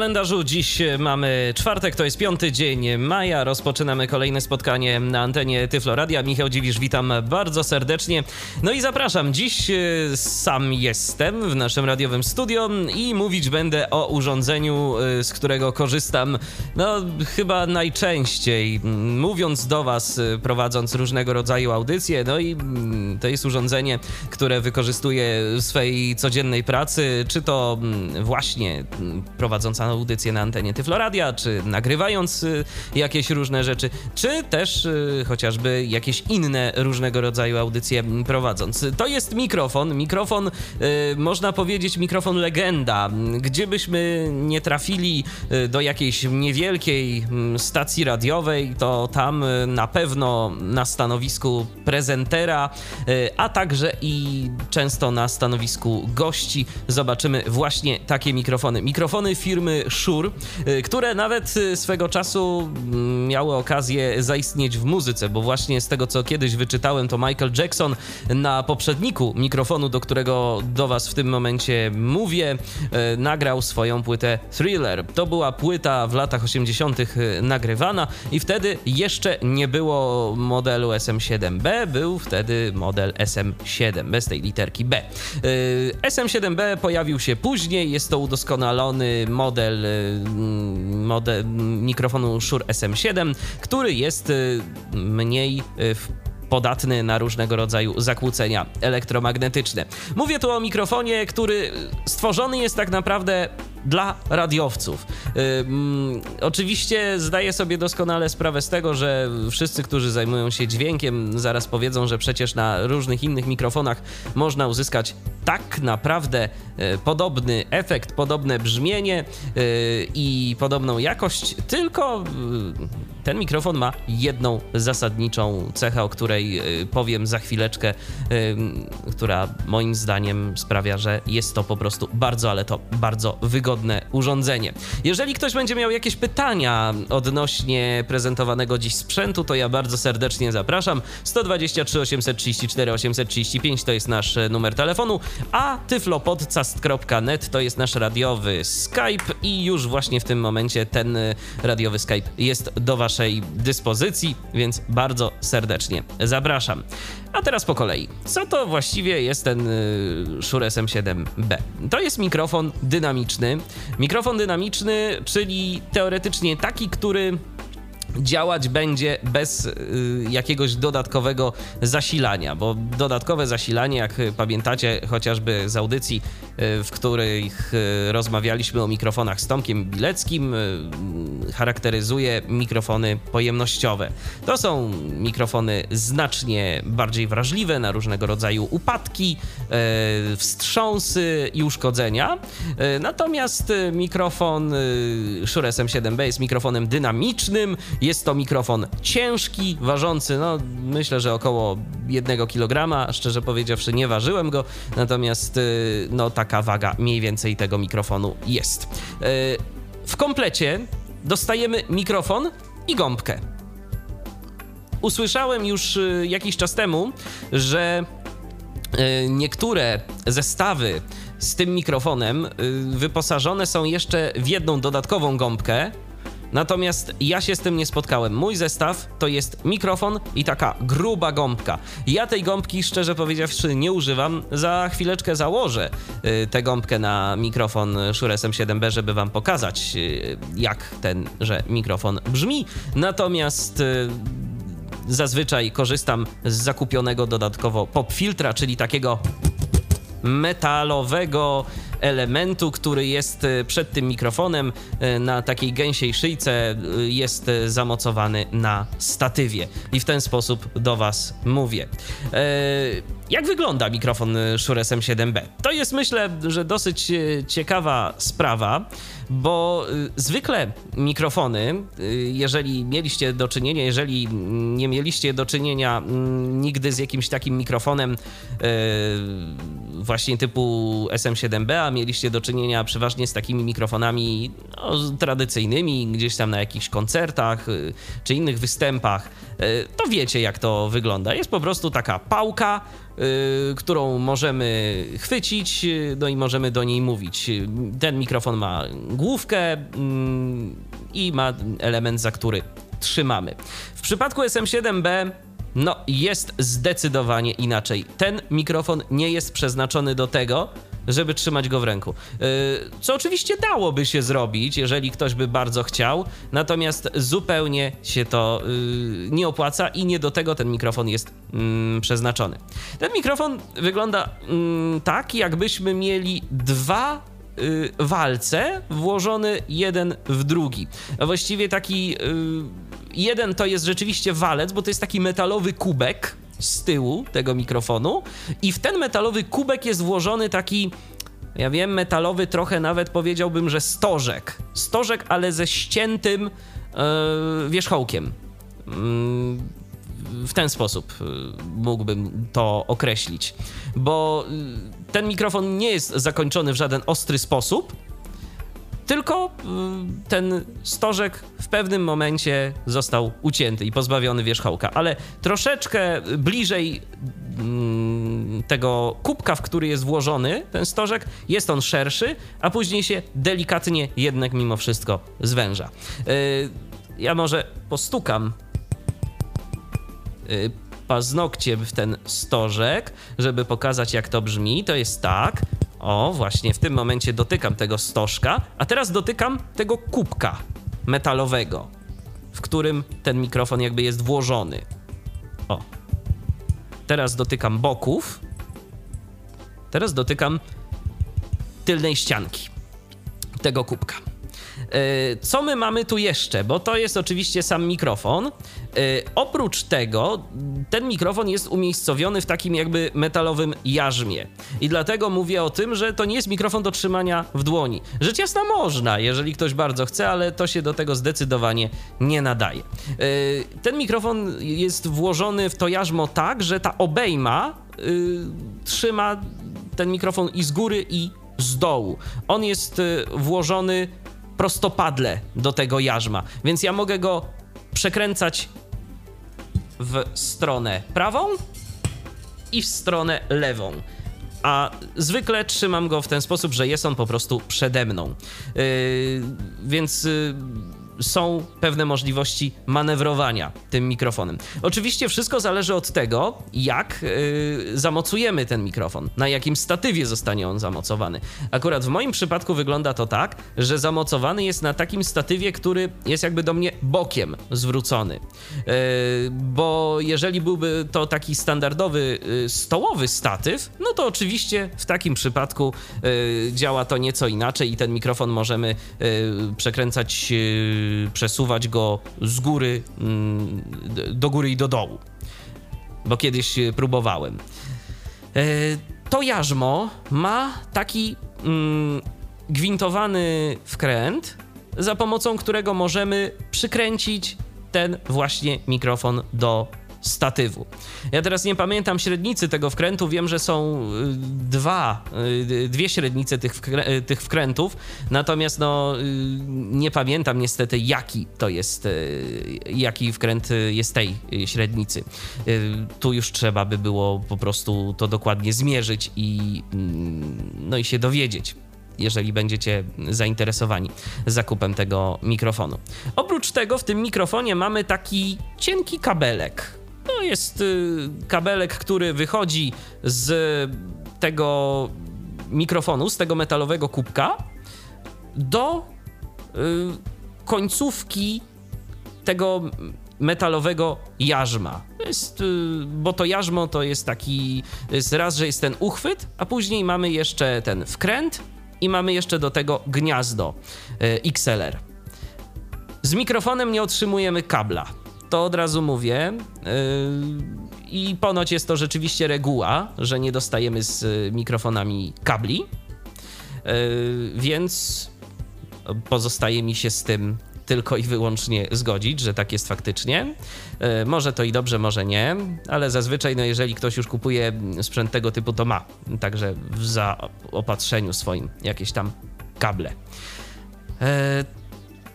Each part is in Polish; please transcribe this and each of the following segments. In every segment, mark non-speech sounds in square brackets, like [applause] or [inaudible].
Kalendarzu dziś mamy czwartek, to jest piąty dzień maja. Rozpoczynamy kolejne spotkanie na antenie Tyfloradia. Michał Dziwisz, witam bardzo serdecznie. No i zapraszam. Dziś e, sam jestem w naszym radiowym studio i mówić będę o urządzeniu, e, z którego korzystam, no chyba najczęściej, mówiąc do Was, e, prowadząc różnego rodzaju audycje. No i mm, to jest urządzenie, które wykorzystuję w swojej codziennej pracy, czy to mm, właśnie mm, audycję na antenie Tyfloradia, czy nagrywając y, jakieś różne rzeczy, czy też y, chociażby jakieś inne różnego rodzaju audycje prowadząc. To jest mikrofon, mikrofon, y, można powiedzieć mikrofon legenda. Gdzie byśmy nie trafili do jakiejś niewielkiej mm, stacji radiowej, to tam na pewno na stanowisku prezentera, a także i często na stanowisku gości zobaczymy właśnie takie mikrofony. Mikrofony firmy Shure, y, które nawet y, swego czasu mm, miały okazję zaistnieć w muzyce, bo właśnie z tego co kiedyś wyczytałem, to Michael Jackson na poprzedniku mikrofonu, do którego do Was w tym momencie mówię, y, nagrał swoją płytę Thriller. To była płyta w latach 80. nagrywana i wtedy jeszcze nie było modelu SM7B, był wtedy model SM7 bez tej literki B. SM7B pojawił się później, jest to udoskonalony model model, y, model mikrofonu Shure SM7, który jest y, mniej y, podatny na różnego rodzaju zakłócenia elektromagnetyczne. Mówię tu o mikrofonie, który stworzony jest tak naprawdę dla radiowców. Yy, oczywiście zdaję sobie doskonale sprawę z tego, że wszyscy, którzy zajmują się dźwiękiem, zaraz powiedzą, że przecież na różnych innych mikrofonach można uzyskać tak naprawdę yy, podobny efekt, podobne brzmienie yy, i podobną jakość, tylko ten mikrofon ma jedną zasadniczą cechę, o której powiem za chwileczkę, która moim zdaniem sprawia, że jest to po prostu bardzo, ale to bardzo wygodne urządzenie. Jeżeli ktoś będzie miał jakieś pytania odnośnie prezentowanego dziś sprzętu, to ja bardzo serdecznie zapraszam. 123 834 835 to jest nasz e, numer telefonu, a tyflopodcast.net to jest nasz radiowy Skype i już właśnie w tym momencie ten e, radiowy Skype jest do waszej dyspozycji, więc bardzo serdecznie zapraszam. A teraz po kolei. Co to właściwie jest ten y, Shure SM7B? To jest mikrofon dynamiczny. Mikrofon dynamiczny, czyli teoretycznie taki, który działać będzie bez y, jakiegoś dodatkowego zasilania, bo dodatkowe zasilanie, jak pamiętacie chociażby z audycji, y, w których rozmawialiśmy o mikrofonach z Tomkiem Bileckim, charakteryzuje mikrofony pojemnościowe. To są mikrofony znacznie bardziej wrażliwe na różnego rodzaju upadki, wstrząsy i uszkodzenia. Natomiast mikrofon Shure SM7B jest mikrofonem dynamicznym, jest to mikrofon ciężki, ważący, no myślę, że około 1 kg. Szczerze powiedziawszy, nie ważyłem go, natomiast no taka waga mniej więcej tego mikrofonu jest. W komplecie dostajemy mikrofon i gąbkę. Usłyszałem już y, jakiś czas temu, że niektóre zestawy z tym mikrofonem wyposażone są jeszcze w jedną dodatkową gąbkę, Natomiast ja się z tym nie spotkałem. Mój zestaw to jest mikrofon i taka gruba gąbka. Ja tej gąbki, szczerze powiedziawszy, nie używam. Za chwileczkę założę y, tę gąbkę na mikrofon Shure SM7B, żeby wam pokazać, y, jak tenże mikrofon brzmi. Natomiast y, zazwyczaj korzystam z zakupionego dodatkowo pop filtra, czyli takiego metalowego elementu, który jest e, przed tym mikrofonem e, na takiej gęsiej szyjce, e, jest zamocowany na statywie. I w ten sposób do Was mówię. jak wygląda mikrofon Shure SM7B? To jest myślę, że dosyć e, ciekawa sprawa, bo e, zwykle mikrofony, e, jeżeli mieliście do czynienia, jeżeli nie mieliście do czynienia mm, nigdy z jakimś takim mikrofonem właśnie typu SM7B, a mieliście do czynienia przeważnie z takimi mikrofonami no, tradycyjnymi, gdzieś tam na jakichś koncertach czy innych występach, to wiecie jak to wygląda. Jest po prostu taka pałka, Y, którą możemy chwycić, y, no i możemy do niej mówić. Ten mikrofon ma główkę mm, i ma element, za który trzymamy. W przypadku SM7B no, jest zdecydowanie inaczej. Ten mikrofon nie jest przeznaczony do tego, żeby trzymać go w ręku. Y, co oczywiście dałoby się zrobić, jeżeli ktoś by bardzo chciał, natomiast zupełnie się to y, nie opłaca i nie do tego ten mikrofon jest mm, przeznaczony. Ten mikrofon wygląda mm, tak, jakbyśmy mieli dwa y, walce włożony jeden w drugi. Właściwie taki jeden to jest rzeczywiście walec, bo to jest taki metalowy kubek, z tyłu tego mikrofonu i w ten metalowy kubek jest włożony taki ja wiem, metalowy trochę nawet powiedziałbym, że stożek. Stożek, ale ze ściętym yy, wierzchołkiem. Yy, w ten sposób yy, mógłbym to określić, bo ten mikrofon nie jest zakończony w żaden ostry sposób, tylko y, ten stożek w pewnym momencie został ucięty i pozbawiony wierzchołka, ale troszeczkę bliżej mm, tego kubka, w który jest włożony ten stożek, jest on szerszy, a później się delikatnie jednak mimo wszystko zwęża. Y, ja może postukam y, paznokciem w ten stożek, żeby pokazać jak to brzmi. To jest tak. O, właśnie w tym momencie dotykam tego stożka, a teraz dotykam tego kubka metalowego, w którym ten mikrofon jakby jest włożony. O. Teraz dotykam boków. Teraz dotykam tylnej ścianki tego kubka. E, co my mamy tu jeszcze? Bo to jest oczywiście sam mikrofon. E, oprócz tego, ten mikrofon jest umiejscowiony w takim jakby metalowym jarzmie. I dlatego mówię o tym, że to nie jest mikrofon do trzymania w dłoni. Rzecz jasna można, jeżeli ktoś bardzo chce, ale to się do tego zdecydowanie nie nadaje. E, ten mikrofon jest włożony w to jarzmo tak, że ta obejma trzyma ten mikrofon i z góry, i z dołu. On jest włożony prostopadle do tego jarzma, więc ja mogę go przekręcać w stronę prawą i w stronę lewą. A zwykle trzymam go w ten sposób, że jest on po prostu przede mną. Yy, więc. Yy, są pewne możliwości manewrowania tym mikrofonem. Oczywiście wszystko zależy od tego, jak yy, zamocujemy ten mikrofon, na jakim statywie zostanie on zamocowany. Akurat w moim przypadku wygląda to tak, że zamocowany jest na takim statywie, który jest jakby do mnie bokiem zwrócony. Yy, bo jeżeli byłby to taki standardowy yy, stołowy statyw, no to oczywiście w takim przypadku y, działa to nieco inaczej i ten mikrofon możemy y, przekręcać y, przesuwać go z góry mm, do góry i do dołu, bo kiedyś próbowałem. E, to jarzmo ma taki mm, gwintowany wkręt, za pomocą którego możemy przykręcić ten właśnie mikrofon do statywu. Ja teraz nie pamiętam średnicy tego wkrętu, wiem, że są y, dwa, y, dwie średnice tych, wkrę y, tych wkrętów, natomiast no, nie pamiętam niestety jaki to jest, jaki wkręt jest tej średnicy. Tu już trzeba by było po prostu to dokładnie zmierzyć i, mm, no i się dowiedzieć jeżeli będziecie zainteresowani zakupem tego mikrofonu. Oprócz tego w tym mikrofonie mamy taki cienki kabelek. To jest y, kabelek, który wychodzi z tego mikrofonu, z tego metalowego kubka do y, końcówki tego metalowego jarzma. Jest, y, bo to jarzmo to jest taki, jest raz, że jest ten uchwyt, a później mamy jeszcze ten wkręt i mamy jeszcze do tego gniazdo XLR. Z mikrofonem nie otrzymujemy kabla to od razu mówię. Yy, I ponoć jest to rzeczywiście reguła, że nie dostajemy z mikrofonami kabli. Więc pozostaje mi się z tym tylko i wyłącznie zgodzić, że tak jest faktycznie. E, może to i dobrze, może nie, ale zazwyczaj, no jeżeli ktoś już kupuje sprzęt tego typu, to ma także w zaopatrzeniu swoim jakieś tam kable.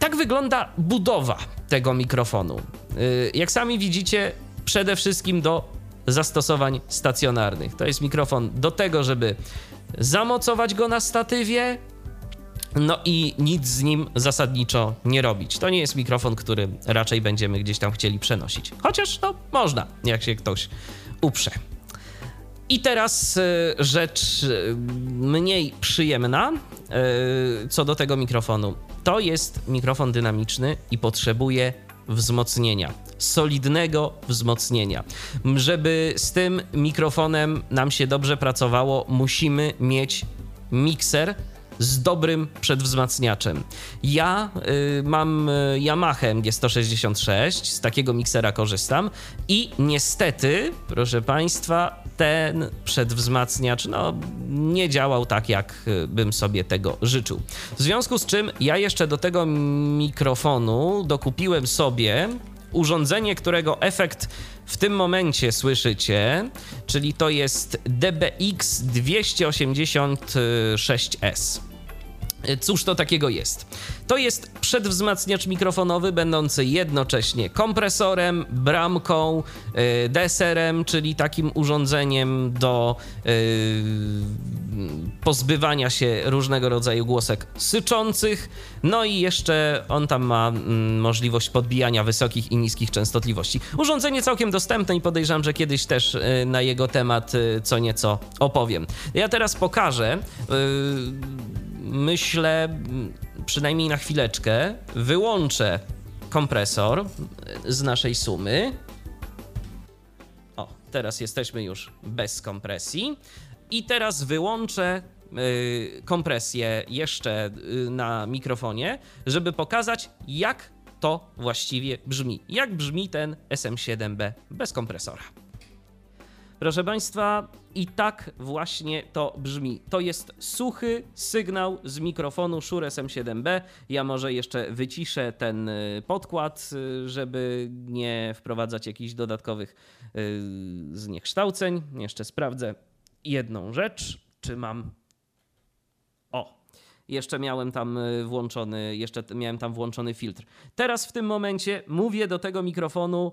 Tak wygląda budowa tego mikrofonu. E, jak sami widzicie, przede wszystkim do zastosowań stacjonarnych. To jest mikrofon do tego, żeby zamocować go na statywie, no i nic z nim zasadniczo nie robić. To nie jest mikrofon, który raczej będziemy gdzieś tam chcieli przenosić. Chociaż no można, jak się ktoś uprze. I teraz y, rzecz y, mniej przyjemna y, co do tego mikrofonu. To jest mikrofon dynamiczny i potrzebuje wzmocnienia, solidnego wzmocnienia. Żeby z tym mikrofonem nam się dobrze pracowało, musimy mieć mikser z dobrym przedwzmacniaczem. Ja y, mam y, Yamaha MG166, z takiego miksera korzystam i niestety, proszę Państwa, ten przedwzmacniacz no, nie działał tak, jak y, bym sobie tego życzył. W związku z czym ja jeszcze do tego mikrofonu dokupiłem sobie urządzenie, którego efekt w tym momencie słyszycie, czyli to jest DBX 286S. Cóż to takiego jest? To jest przedwzmacniacz mikrofonowy, będący jednocześnie kompresorem, bramką, yy, deserem, czyli takim urządzeniem do yy, pozbywania się różnego rodzaju głosek syczących. No i jeszcze on tam ma mm, możliwość podbijania wysokich i niskich częstotliwości. Urządzenie całkiem dostępne i podejrzewam, że kiedyś też yy, na jego temat co nieco opowiem. Ja teraz pokażę myślę, przynajmniej na chwileczkę, wyłączę kompresor z naszej sumy. Teraz jesteśmy już bez kompresji. I teraz wyłączę y, kompresję jeszcze y, na mikrofonie, żeby pokazać, jak to właściwie brzmi. Jak brzmi ten SM7B bez kompresora. Proszę Państwa, i tak właśnie to brzmi. To jest suchy sygnał z mikrofonu Shure SM7B. Ja może jeszcze wyciszę ten y, podkład, żeby nie wprowadzać jakichś dodatkowych zniekształceń. Jeszcze sprawdzę jedną rzecz, czy mam. O, jeszcze miałem tam włączony, jeszcze miałem tam włączony filtr. Teraz w tym momencie mówię do tego mikrofonu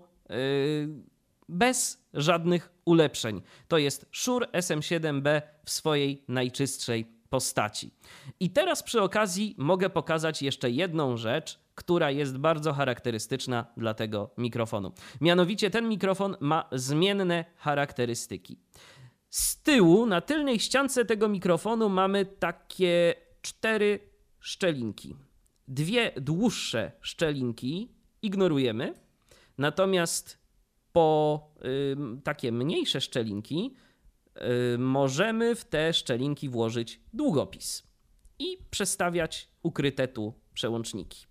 bez żadnych ulepszeń. To jest Shure SM7B w swojej najczystszej postaci. I teraz przy okazji mogę pokazać jeszcze jedną rzecz, która jest bardzo charakterystyczna dla tego mikrofonu. Mianowicie ten mikrofon ma zmienne charakterystyki. Z tyłu, na tylnej ściance tego mikrofonu mamy takie cztery szczelinki. Dwie dłuższe szczelinki ignorujemy, natomiast po y, takie mniejsze szczelinki y, możemy w te szczelinki włożyć długopis i przestawiać ukryte tu przełączniki.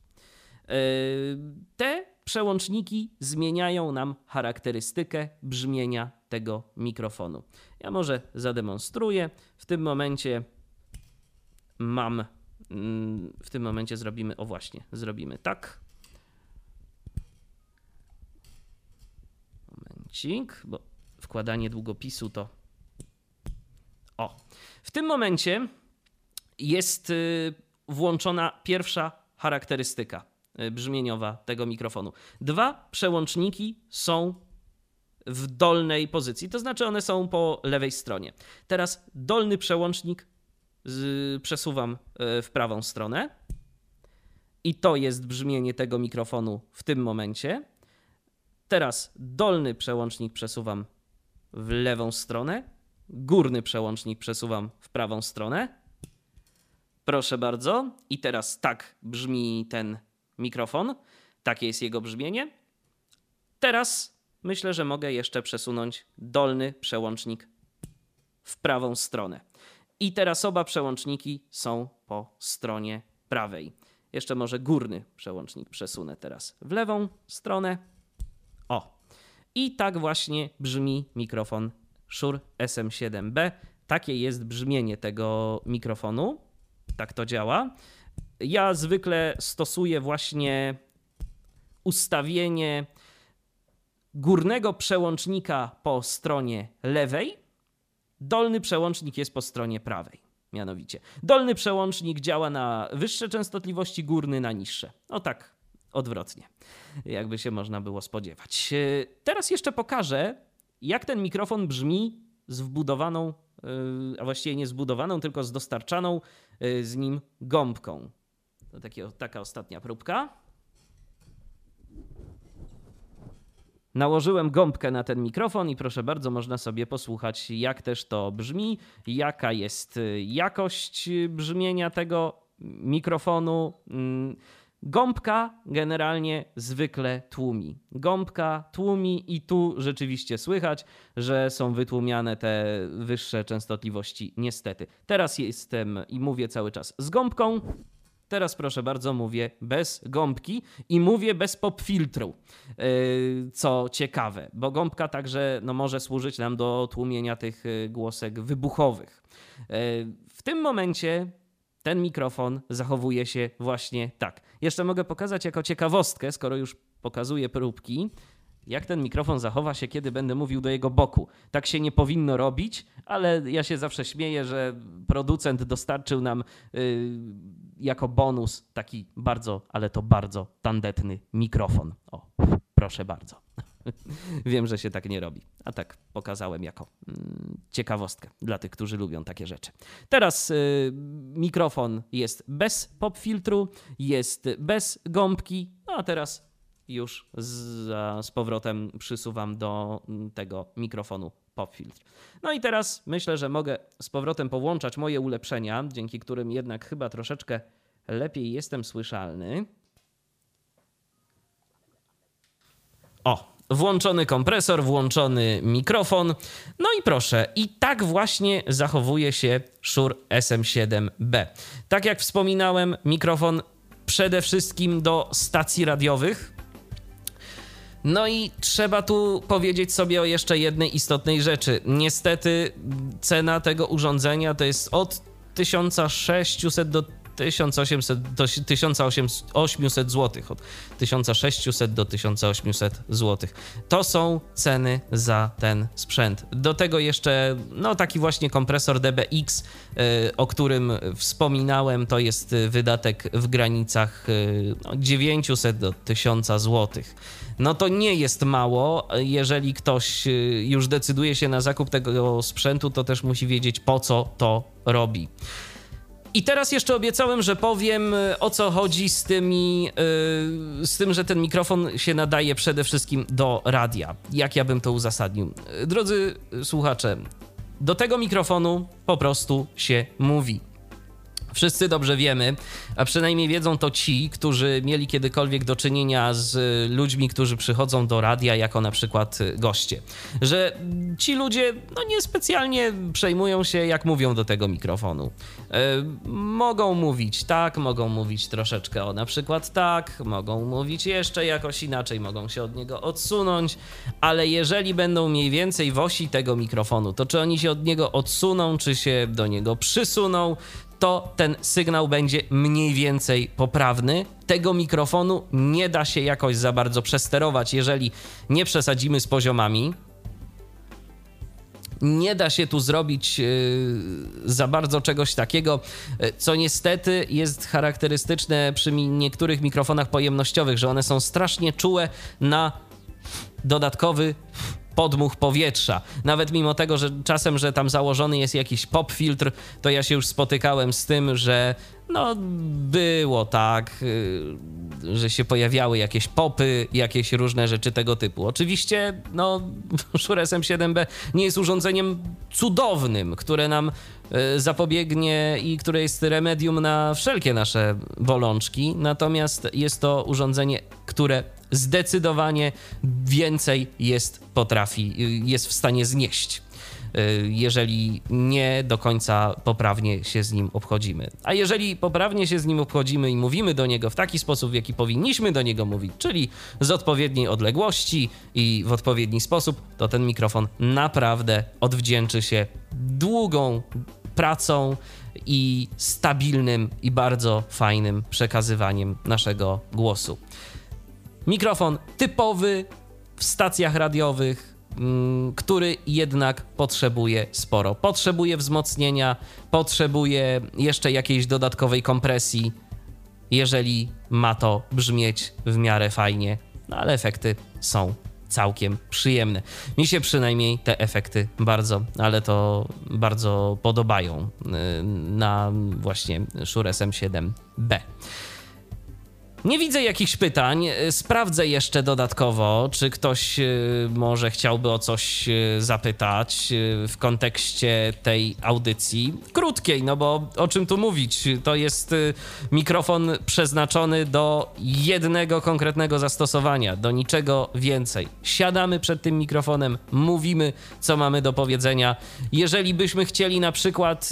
Y, te przełączniki zmieniają nam charakterystykę brzmienia tego mikrofonu. Ja może zademonstruję. W tym momencie mam. Mm, w tym momencie zrobimy, o właśnie, zrobimy tak. Momencik, bo wkładanie długopisu to. O. W tym momencie jest y, włączona pierwsza charakterystyka y, brzmieniowa tego mikrofonu. Dwa przełączniki są w dolnej pozycji, to znaczy one są po lewej stronie. Teraz dolny przełącznik przesuwam y, w prawą stronę i to jest brzmienie tego mikrofonu w tym momencie. Teraz dolny przełącznik przesuwam w lewą stronę, górny przełącznik przesuwam w prawą stronę. Proszę bardzo. I teraz tak brzmi ten mikrofon. Takie jest jego brzmienie. Teraz myślę, że mogę jeszcze przesunąć dolny przełącznik w prawą stronę. I teraz oba przełączniki są po stronie prawej. Jeszcze może górny przełącznik przesunę teraz w lewą stronę. O. I tak właśnie brzmi mikrofon Shure SM7B. Takie jest brzmienie tego mikrofonu. Tak to działa. Ja zwykle stosuję właśnie ustawienie górnego przełącznika po stronie lewej, dolny przełącznik jest po stronie prawej. Mianowicie, dolny przełącznik działa na wyższe częstotliwości, górny na niższe. O tak, odwrotnie, jakby się można było spodziewać. Teraz jeszcze pokażę, jak ten mikrofon brzmi z wbudowaną, a właściwie nie zbudowaną, tylko z dostarczaną z nim gąbką. To takie, taka ostatnia próbka. Nałożyłem gąbkę na ten mikrofon i proszę bardzo, można sobie posłuchać, jak też to brzmi, jaka jest jakość brzmienia tego mikrofonu. Gąbka generalnie zwykle tłumi. Gąbka tłumi i tu rzeczywiście słychać, że są wytłumiane te wyższe częstotliwości, niestety. Teraz jestem i mówię cały czas z gąbką. Teraz proszę bardzo mówię bez gąbki i mówię bez pop filtru. Yy, co ciekawe, bo gąbka także no, może służyć nam do tłumienia tych yy, głosek wybuchowych. Yy, w tym momencie ten mikrofon zachowuje się właśnie tak. Jeszcze mogę pokazać jako ciekawostkę, skoro już pokazuję próbki, jak ten mikrofon zachowa się, kiedy będę mówił do jego boku. Tak się nie powinno robić, ale ja się zawsze śmieję, że producent dostarczył nam yy, jako bonus taki bardzo, ale to bardzo tandetny mikrofon. O, proszę bardzo. [laughs] Wiem, że się tak nie robi, a tak pokazałem jako mm, ciekawostkę dla tych, którzy lubią takie rzeczy. Teraz y, mikrofon jest bez pop filtru, jest bez gąbki, no a teraz już z, z powrotem przysuwam do mm, tego mikrofonu pop filtr. No i teraz myślę, że mogę z powrotem połączać moje ulepszenia, dzięki którym jednak chyba troszeczkę lepiej jestem słyszalny. O, włączony kompresor, włączony mikrofon. No i proszę, i tak właśnie zachowuje się Shure SM7B. Tak jak wspominałem, mikrofon przede wszystkim do stacji radiowych. No i trzeba tu powiedzieć sobie o jeszcze jednej istotnej rzeczy. Niestety cena tego urządzenia to jest od 1600 do 1800 do 1800 zł. Od 1600 do 1800 zł. To są ceny za ten sprzęt. Do tego jeszcze no taki właśnie kompresor DBX, y, o którym wspominałem, to jest wydatek w granicach 900 y, no, do 1000 zł. No to nie jest mało. Jeżeli ktoś y, już decyduje się na zakup tego sprzętu, to też musi wiedzieć po co to robi. I teraz jeszcze obiecałem, że powiem e, o co chodzi z tymi, yy, z tym, że ten mikrofon się nadaje przede wszystkim do radia. Jak ja bym to uzasadnił? E, drodzy słuchacze, do tego mikrofonu po prostu się mówi. Wszyscy dobrze wiemy, a przynajmniej wiedzą to ci, którzy mieli kiedykolwiek do czynienia z ludźmi, którzy przychodzą do radia jako na przykład goście, że ci ludzie no niespecjalnie przejmują się, jak mówią do tego mikrofonu. E, mogą mówić tak, mogą mówić troszeczkę o na przykład tak, mogą mówić jeszcze jakoś inaczej, mogą się od niego odsunąć, ale jeżeli będą mniej więcej wosi tego mikrofonu, to czy oni się od niego odsuną, czy się do niego przysuną, to ten sygnał będzie mniej więcej poprawny. Tego mikrofonu nie da się jakoś za bardzo przesterować, jeżeli nie przesadzimy z poziomami. Nie da się tu zrobić yy, za bardzo czegoś takiego, yy, co niestety jest charakterystyczne przy niektórych mikrofonach pojemnościowych, że one są strasznie czułe na dodatkowy podmuch powietrza. Nawet mimo tego, że czasem, że tam założony jest jakiś pop filtr, to ja się już spotykałem z tym, że no było tak, y, że się pojawiały jakieś popy, jakieś różne rzeczy tego typu. Oczywiście, no, [laughs] Shure SM7B nie jest urządzeniem cudownym, które nam y, zapobiegnie i które jest remedium na wszelkie nasze bolączki, natomiast jest to urządzenie, które zdecydowanie więcej jest potrafi, jest w stanie znieść. Jeżeli nie do końca poprawnie się z nim obchodzimy. A jeżeli poprawnie się z nim obchodzimy i mówimy do niego w taki sposób, w jaki powinniśmy do niego mówić, czyli z odpowiedniej odległości i w odpowiedni sposób, to ten mikrofon naprawdę odwdzięczy się długą pracą i stabilnym i bardzo fajnym przekazywaniem naszego głosu. Mikrofon typowy w stacjach radiowych, który jednak potrzebuje sporo. Potrzebuje wzmocnienia, potrzebuje jeszcze jakiejś dodatkowej kompresji, jeżeli ma to brzmieć w miarę fajnie, no ale efekty są całkiem przyjemne. Mi się przynajmniej te efekty bardzo, ale to bardzo podobają y, na właśnie Shure SM7B. Nie widzę jakichś pytań. Sprawdzę jeszcze dodatkowo, czy ktoś y, może chciałby o coś y, zapytać w kontekście tej audycji. Krótkiej, no bo o czym tu mówić? To jest mikrofon przeznaczony do jednego konkretnego zastosowania, do niczego więcej. Siadamy przed tym mikrofonem, mówimy, co mamy do powiedzenia. Jeżeli byśmy chcieli na przykład,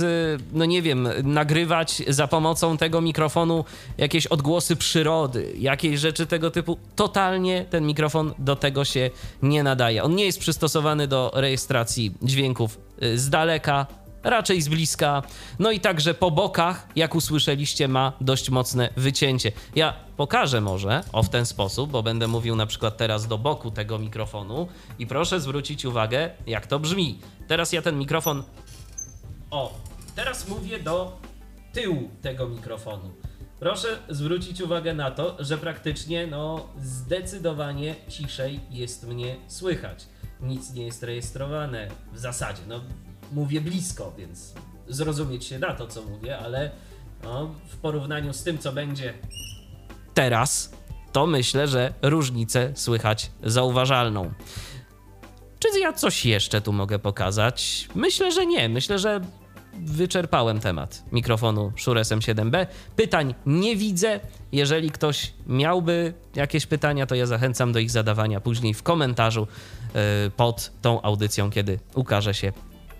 no nie wiem, nagrywać za pomocą tego mikrofonu jakieś odgłosy przyrody, przyrody, jakiejś rzeczy tego typu, totalnie ten mikrofon do tego się nie nadaje. On nie jest przystosowany do rejestracji dźwięków y, z daleka, raczej z bliska. No i także po bokach, jak usłyszeliście, ma dość mocne wycięcie. Ja pokażę może o w ten sposób, bo będę mówił na przykład teraz do boku tego mikrofonu i proszę zwrócić uwagę, jak to brzmi. Teraz ja ten mikrofon. O, teraz mówię do tyłu tego mikrofonu. Proszę zwrócić uwagę na to, że praktycznie no zdecydowanie ciszej jest mnie słychać. Nic nie jest rejestrowane w zasadzie. No mówię blisko, więc zrozumieć się da to, co mówię, ale no, w porównaniu z tym, co będzie teraz, to myślę, że różnicę słychać zauważalną. Czy ja coś jeszcze tu mogę pokazać? Myślę, że nie. Myślę, że wyczerpałem temat mikrofonu Shure SM7B. Pytań nie widzę. Jeżeli ktoś miałby jakieś pytania, to ja zachęcam do ich zadawania później w komentarzu yy, pod tą audycją, kiedy ukaże się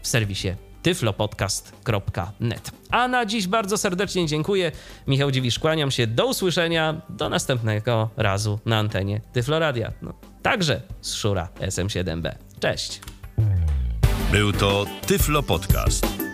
w serwisie tyflopodcast.net. A na dziś bardzo serdecznie dziękuję. Michał Dziwisz, kłaniam się. Do usłyszenia. Do następnego razu na antenie Tyfloradia. No, także z Szura SM7B. Cześć. Był to Tyflo Podcast.